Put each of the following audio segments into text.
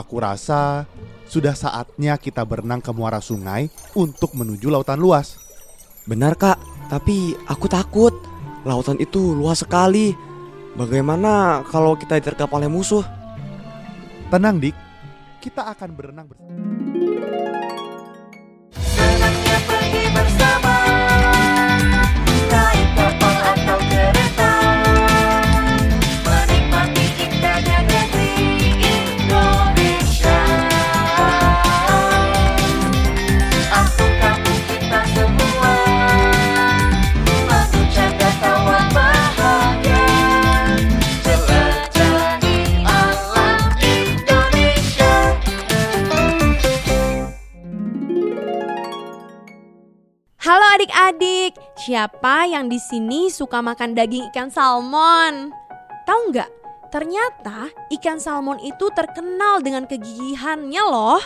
Aku rasa sudah saatnya kita berenang ke muara sungai untuk menuju lautan luas. Benar kak, tapi aku takut. Lautan itu luas sekali. Bagaimana kalau kita diterkap oleh musuh? Tenang dik, kita akan berenang bersama. Adik-adik, siapa yang di sini suka makan daging ikan salmon? Tahu nggak? Ternyata ikan salmon itu terkenal dengan kegigihannya loh.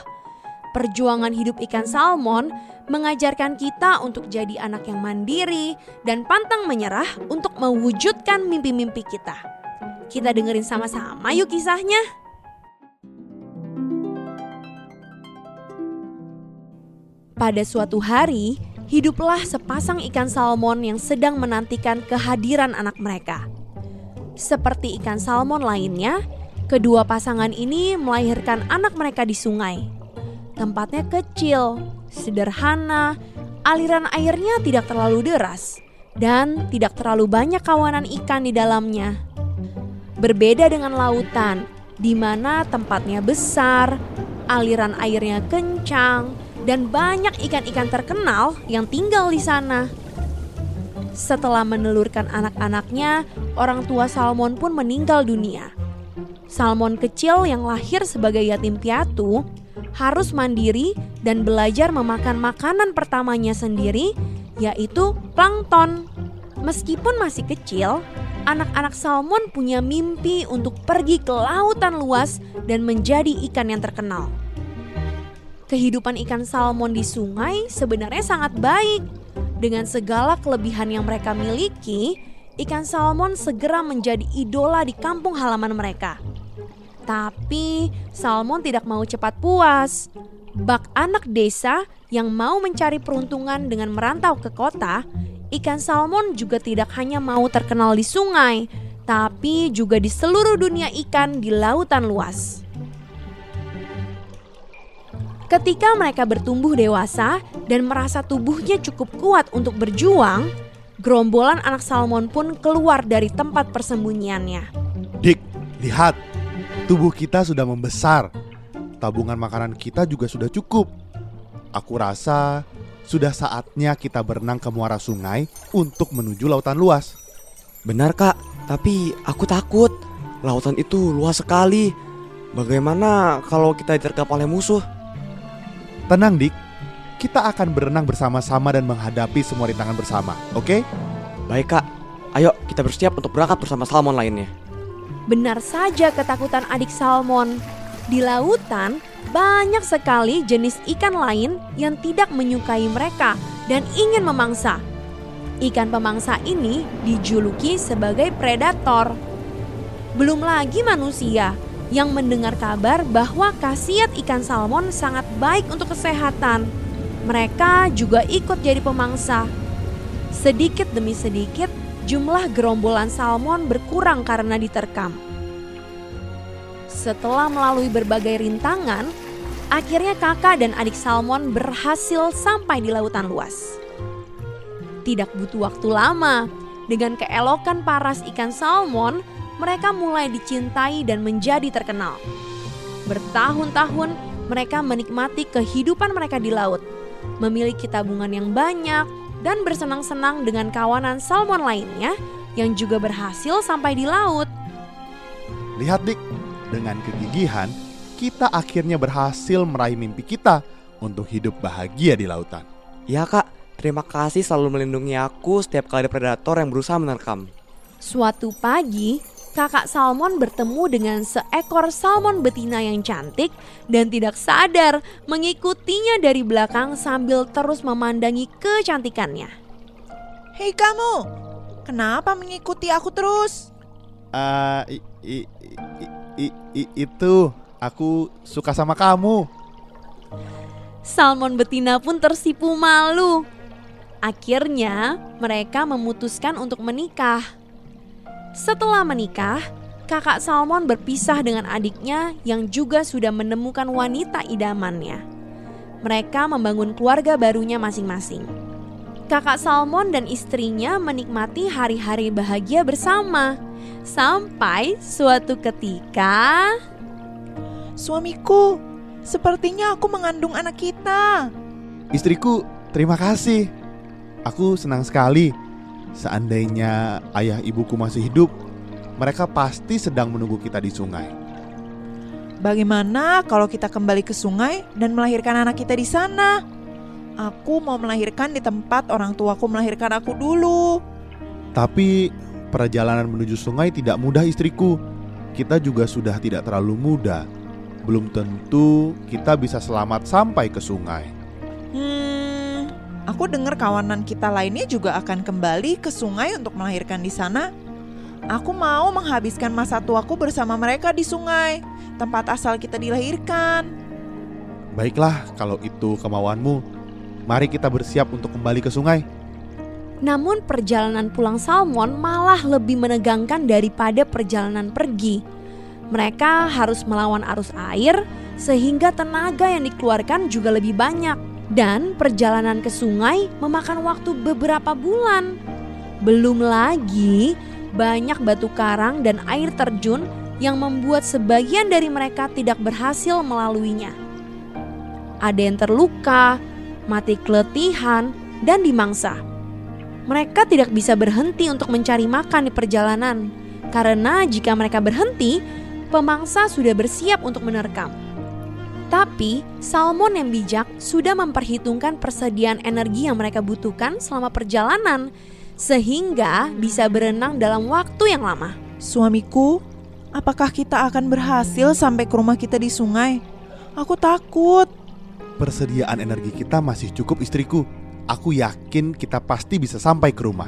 Perjuangan hidup ikan salmon mengajarkan kita untuk jadi anak yang mandiri dan pantang menyerah untuk mewujudkan mimpi-mimpi kita. Kita dengerin sama-sama yuk kisahnya. Pada suatu hari, hiduplah sepasang ikan salmon yang sedang menantikan kehadiran anak mereka. Seperti ikan salmon lainnya, kedua pasangan ini melahirkan anak mereka di sungai. Tempatnya kecil, sederhana, aliran airnya tidak terlalu deras, dan tidak terlalu banyak kawanan ikan di dalamnya. Berbeda dengan lautan, di mana tempatnya besar, aliran airnya kencang, dan banyak ikan-ikan terkenal yang tinggal di sana. Setelah menelurkan anak-anaknya, orang tua salmon pun meninggal dunia. Salmon kecil yang lahir sebagai yatim piatu harus mandiri dan belajar memakan makanan pertamanya sendiri, yaitu plankton. Meskipun masih kecil, anak-anak salmon punya mimpi untuk pergi ke lautan luas dan menjadi ikan yang terkenal kehidupan ikan salmon di sungai sebenarnya sangat baik. Dengan segala kelebihan yang mereka miliki, ikan salmon segera menjadi idola di kampung halaman mereka. Tapi salmon tidak mau cepat puas. Bak anak desa yang mau mencari peruntungan dengan merantau ke kota, ikan salmon juga tidak hanya mau terkenal di sungai, tapi juga di seluruh dunia ikan di lautan luas. Ketika mereka bertumbuh dewasa dan merasa tubuhnya cukup kuat untuk berjuang, gerombolan anak salmon pun keluar dari tempat persembunyiannya. Dik, lihat, tubuh kita sudah membesar. Tabungan makanan kita juga sudah cukup. Aku rasa sudah saatnya kita berenang ke muara sungai untuk menuju lautan luas. Benar kak, tapi aku takut. Lautan itu luas sekali. Bagaimana kalau kita diterkap oleh musuh? Tenang, Dik. Kita akan berenang bersama-sama dan menghadapi semua rintangan bersama, oke? Baik kak, ayo kita bersiap untuk berangkat bersama salmon lainnya. Benar saja ketakutan adik salmon. Di lautan, banyak sekali jenis ikan lain yang tidak menyukai mereka dan ingin memangsa. Ikan pemangsa ini dijuluki sebagai predator. Belum lagi manusia yang mendengar kabar bahwa khasiat ikan salmon sangat baik untuk kesehatan. Mereka juga ikut jadi pemangsa. Sedikit demi sedikit, jumlah gerombolan salmon berkurang karena diterkam. Setelah melalui berbagai rintangan, akhirnya kakak dan adik salmon berhasil sampai di lautan luas. Tidak butuh waktu lama, dengan keelokan paras ikan salmon, mereka mulai dicintai dan menjadi terkenal. Bertahun-tahun mereka menikmati kehidupan mereka di laut, memiliki tabungan yang banyak, dan bersenang-senang dengan kawanan salmon lainnya yang juga berhasil sampai di laut. Lihat, Dik, dengan kegigihan, kita akhirnya berhasil meraih mimpi kita untuk hidup bahagia di lautan. Ya kak, terima kasih selalu melindungi aku setiap kali ada predator yang berusaha menerkam. Suatu pagi, kakak salmon bertemu dengan seekor salmon betina yang cantik dan tidak sadar mengikutinya dari belakang sambil terus memandangi kecantikannya. Hei kamu, kenapa mengikuti aku terus? Eh, i- i- i- i- i- itu Aku suka sama kamu. Salmon betina pun tersipu malu. Akhirnya, mereka memutuskan untuk menikah. Setelah menikah, kakak Salmon berpisah dengan adiknya yang juga sudah menemukan wanita idamannya. Mereka membangun keluarga barunya masing-masing. Kakak Salmon dan istrinya menikmati hari-hari bahagia bersama. Sampai suatu ketika, Suamiku, sepertinya aku mengandung anak kita. Istriku, terima kasih. Aku senang sekali. Seandainya ayah ibuku masih hidup, mereka pasti sedang menunggu kita di sungai. Bagaimana kalau kita kembali ke sungai dan melahirkan anak kita di sana? Aku mau melahirkan di tempat orang tuaku melahirkan aku dulu. Tapi perjalanan menuju sungai tidak mudah istriku. Kita juga sudah tidak terlalu muda. Belum tentu kita bisa selamat sampai ke sungai. Aku dengar kawanan kita lainnya juga akan kembali ke sungai untuk melahirkan di sana. Aku mau menghabiskan masa tuaku bersama mereka di sungai, tempat asal kita dilahirkan. Baiklah, kalau itu kemauanmu, mari kita bersiap untuk kembali ke sungai. namun perjalanan pulang Salmon malah lebih menegangkan daripada perjalanan pergi. Mereka harus melawan arus air sehingga tenaga yang dikeluarkan juga lebih banyak dan perjalanan ke sungai memakan waktu beberapa bulan. Belum lagi banyak batu karang dan air terjun yang membuat sebagian dari mereka tidak berhasil melaluinya. Ada yang terluka, mati keletihan, dan dimangsa. Mereka tidak bisa berhenti untuk mencari makan di perjalanan, karena jika mereka berhenti, pemangsa sudah bersiap untuk menerkam. Tapi, Salmon yang bijak sudah memperhitungkan persediaan energi yang mereka butuhkan selama perjalanan, sehingga bisa berenang dalam waktu yang lama. Suamiku, apakah kita akan berhasil sampai ke rumah kita di sungai? Aku takut. Persediaan energi kita masih cukup istriku. Aku yakin kita pasti bisa sampai ke rumah.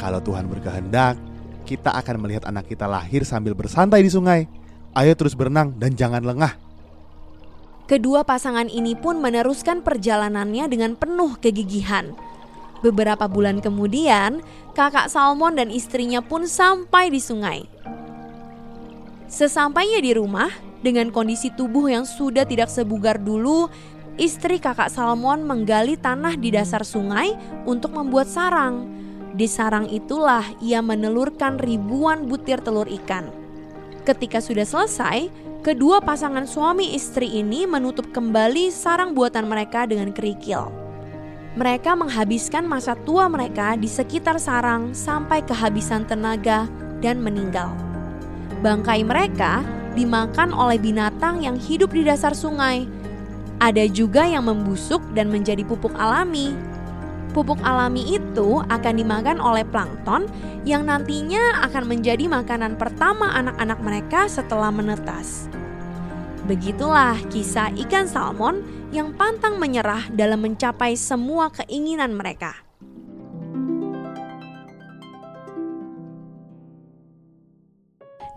Kalau Tuhan berkehendak, kita akan melihat anak kita lahir sambil bersantai di sungai. Ayo terus berenang dan jangan lengah. Kedua pasangan ini pun meneruskan perjalanannya dengan penuh kegigihan. Beberapa bulan kemudian, kakak Salmon dan istrinya pun sampai di sungai. Sesampainya di rumah, dengan kondisi tubuh yang sudah tidak sebugar dulu, istri kakak Salmon menggali tanah di dasar sungai untuk membuat sarang. Di sarang itulah ia menelurkan ribuan butir telur ikan. Ketika sudah selesai, kedua pasangan suami istri ini menutup kembali sarang buatan mereka dengan kerikil. Mereka menghabiskan masa tua mereka di sekitar sarang sampai kehabisan tenaga dan meninggal. Bangkai mereka dimakan oleh binatang yang hidup di dasar sungai. Ada juga yang membusuk dan menjadi pupuk alami. Pupuk alami itu akan dimakan oleh plankton yang nantinya akan menjadi makanan pertama anak-anak mereka setelah menetas. Begitulah kisah ikan salmon yang pantang menyerah dalam mencapai semua keinginan mereka.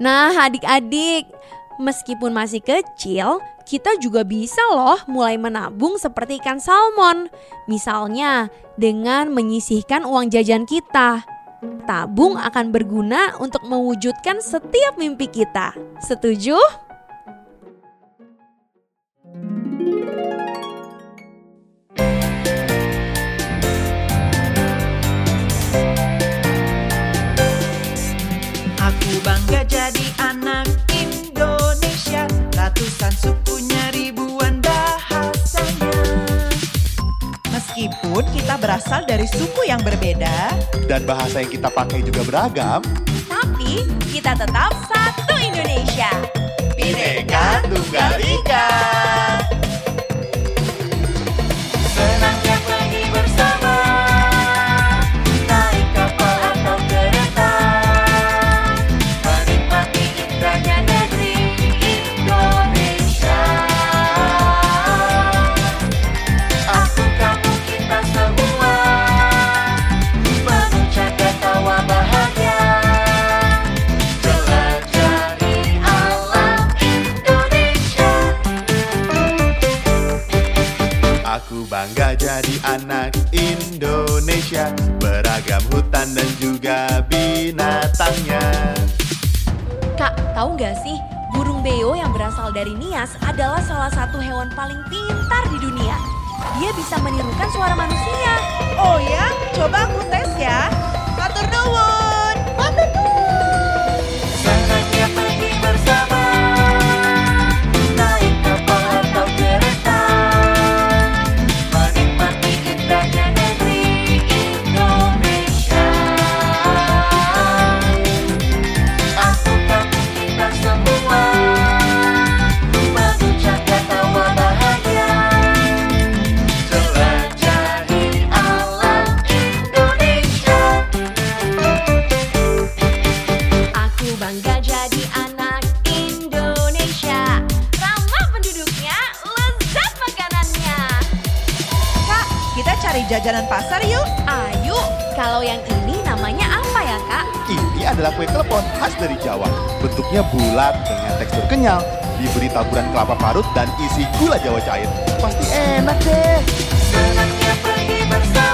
Nah, adik-adik, meskipun masih kecil, kita juga bisa loh mulai menabung seperti ikan salmon. Misalnya, dengan menyisihkan uang jajan kita. Tabung akan berguna untuk mewujudkan setiap mimpi kita. Setuju? Meskipun kita berasal dari suku yang berbeda, Dan bahasa yang kita pakai juga beragam. Tapi kita tetap satu Indonesia. Bineka Tunggal Ika bangga jadi anak Indonesia Beragam hutan dan juga binatangnya Kak, tahu nggak sih? Burung beo yang berasal dari Nias adalah salah satu hewan paling pintar di dunia. Dia bisa menirukan suara manusia. Oh ya, coba aku tes ya. Matur nuwun. Pasar yuk. Ayo, kalau yang ini namanya apa ya kak? Ini adalah kue klepon khas dari Jawa Bentuknya bulat dengan tekstur kenyal Diberi taburan kelapa parut dan isi gula jawa cair Pasti enak deh Senangnya pergi bersama